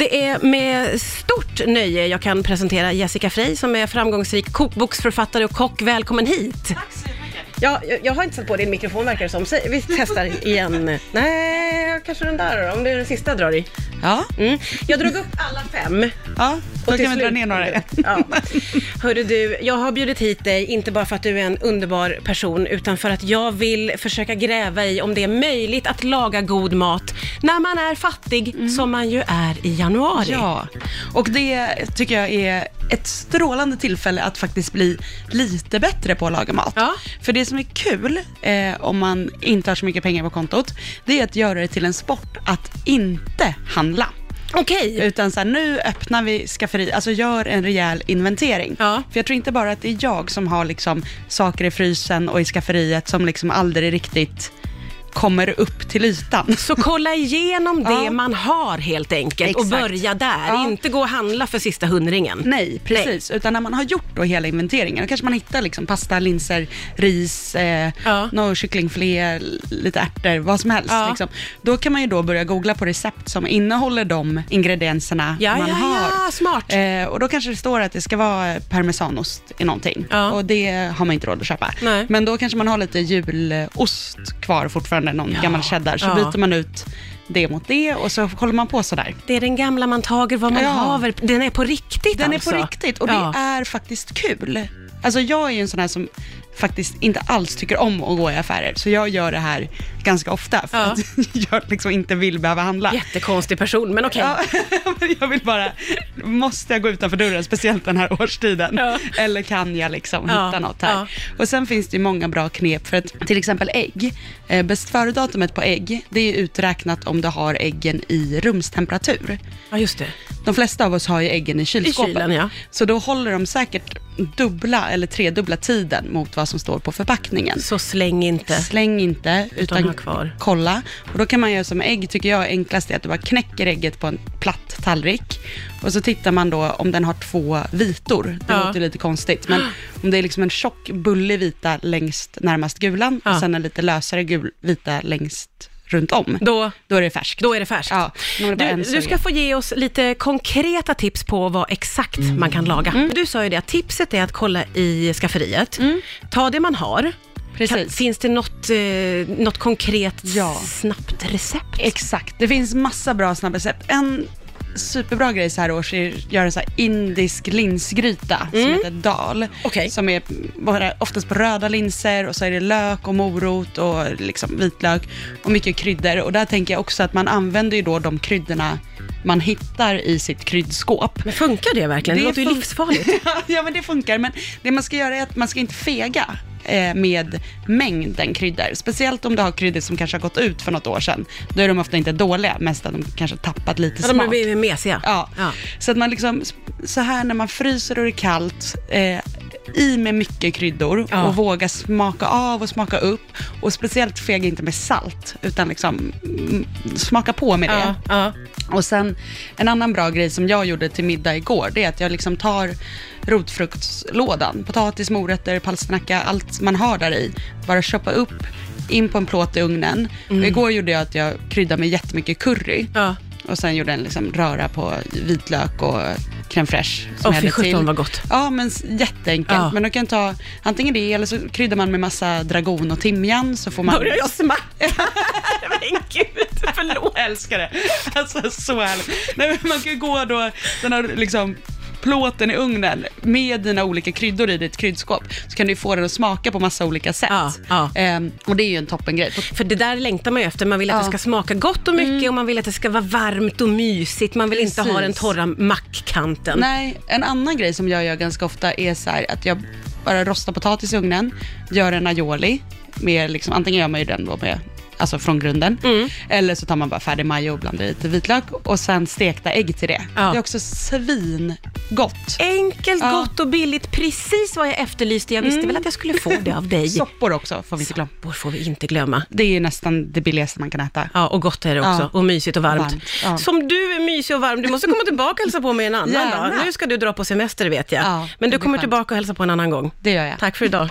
Det är med stort nöje jag kan presentera Jessica Frey som är framgångsrik kokboksförfattare och kock. Välkommen hit! Tack så mycket. Ja, jag, jag har inte satt på din mikrofon verkar det som. Vi testar igen. Nej, kanske den där då, om det är den sista jag drar i. Ja, Mm. Jag drog upp alla fem. ja då kan vi dra ner några igen. Ja. Hörru du, jag har bjudit hit dig, inte bara för att du är en underbar person, utan för att jag vill försöka gräva i om det är möjligt att laga god mat när man är fattig, som man ju är i januari. Mm. Ja, och det tycker jag är ett strålande tillfälle att faktiskt bli lite bättre på att laga mat. Ja. För det som är kul, eh, om man inte har så mycket pengar på kontot, det är att göra det till en sport att inte handla. Okej. Utan så här, nu öppnar vi skafferi, alltså gör en rejäl inventering. Ja. För jag tror inte bara att det är jag som har liksom saker i frysen och i skafferiet som liksom aldrig riktigt kommer upp till ytan. Så kolla igenom det Ja. man har helt enkelt och Exakt. börja där. Ja. Inte gå och handla för sista hundringen. Nej, precis. Utan när man har gjort då hela inventeringen, då kanske man hittar liksom pasta, linser, ris, eh, Ja. någon kycklingfilé, lite ärtor, vad som helst. Ja. Liksom. Då kan man ju då börja googla på recept som innehåller de ingredienserna man har. ja, smart. Eh, och då kanske det står att det ska vara parmesanost i någonting. Och det har man inte råd att köpa. Nej. Men då kanske man har lite julost kvar fortfarande, någon Ja. gammal cheddar. Så Ja. byter man ut det mot det och så håller man på sådär. Det är den gamla man tager vad man Ja. haver. Den är på riktigt Den alltså. är på riktigt och Ja. det är faktiskt kul. Alltså jag är ju en sån här som faktiskt inte alls tycker om att gå i affärer, så jag gör det här ganska ofta för Ja. att jag liksom inte vill behöva handla. Jättekonstig person, men okej. Ja, men jag vill bara, måste jag gå utanför dörren, speciellt den här årstiden? Ja. Eller kan jag liksom Ja, hitta något här? ja. Och sen finns det ju många bra knep för att till exempel ägg, eh, bäst före-datumet på ägg, det är uträknat om du har äggen i rumstemperatur. Ja, just det. De flesta av oss har ju äggen i kylskåpet. kylen, ja. Så då håller de säkert dubbla eller tredubbla tiden mot vad som står på förpackningen. Så släng inte. Släng inte, utan ha kvar. kolla. Och då kan man göra som ägg, tycker jag enklast är att du bara knäcker ägget på en platt tallrik. Och så tittar man då om den har två vitor. Det Ja. låter lite konstigt, men om det är liksom en tjock bullig vita längst närmast gulan Ja. och sen en lite lösare gul vita längst runt om. Då, Då är det färskt. då är det färskt. Ja, det Du, du ska få ge oss lite konkreta tips på vad exakt man kan laga. Mm. Du sa ju det, att tipset är att kolla i skafferiet. Ta det man har. Kan, finns det något, eh, något konkret Ja. snabbt recept? Exakt, det finns massa bra snabbrecept. En superbra grej så här års är att göra så indisk linsgryta som heter dal. Mm. Okej. Som är bara oftast på röda linser och så är det lök och morot och liksom vitlök och mycket kryddor. Och där tänker jag också att man använder ju då de kryddorna man hittar i sitt kryddskåp. Men funkar det verkligen? Det, Det låter ju livsfarligt. ja, men det funkar. Men det man ska göra är att man ska inte fega med mängden kryddor. Speciellt om du har kryddor som kanske har gått ut för något år sedan. Då är de ofta inte dåliga, mest att de kanske tappat lite Ja, de smak. blir mesiga. Ja. Ja. Så att man liksom, så här när man fryser och det är kallt, eh, i med mycket kryddor Ja. och våga smaka av och smaka upp. Och speciellt fega inte med salt, utan liksom mm, smaka på med det. Ja, ja. Och sen en annan bra grej som jag gjorde till middag igår, det är att jag liksom tar rotfruktslådan, potatis, morötter, palsternacka, allt man har där i. Bara köpa upp, in på en plåt i ugnen. Och igår gjorde jag att jag kryddade med jättemycket curry. Och sen gjorde en liksom röra på vitlök och crème fraîche. som jag fy sjutton vad gott. Ja, men jätteenkelt. Ja. Men du kan ta antingen det, eller så kryddar man med massa dragon och timjan, så får man... Börjar jag smacka? Men gud, förlåt. Jag älskar det. Alltså så härligt. Nej, men man kan ju gå då, den här liksom plåten i ugnen med dina olika kryddor i ditt kryddskåp, så kan du få den att smaka på massa olika sätt. Ja, ja. Ehm, och det är ju en toppengrej. För det där längtar man ju efter. Man vill att Ja. det ska smaka gott och mycket och man vill att det ska vara varmt och mysigt. Man vill inte ha den Precis. torra mackkanten. Nej, en annan grej som jag gör ganska ofta är så här att jag bara rostar potatis i ugnen, gör en aioli, med liksom, antingen gör man ju den då med alltså från grunden. Mm. Eller så tar man bara färdig majo och blandar i lite vitlök och sen stekta ägg till det. Ja. Det är också svingott. Enkelt, Ja. gott och billigt. Precis vad jag efterlyste. Jag visste väl att jag skulle få det av dig. Soppor också får vi inte glömma. Soppor får vi inte glömma. Det är nästan det billigaste man kan äta. Ja, och gott är det också. Ja. Och mysigt och varmt. Varmt. Som du är mysig och varm. Du måste komma tillbaka och hälsa på mig en annan Gärna. dag. Nu ska du dra på semester vet jag. Ja, Men du kommer tillbaka och hälsa på en annan gång. Det gör jag. Tack för idag.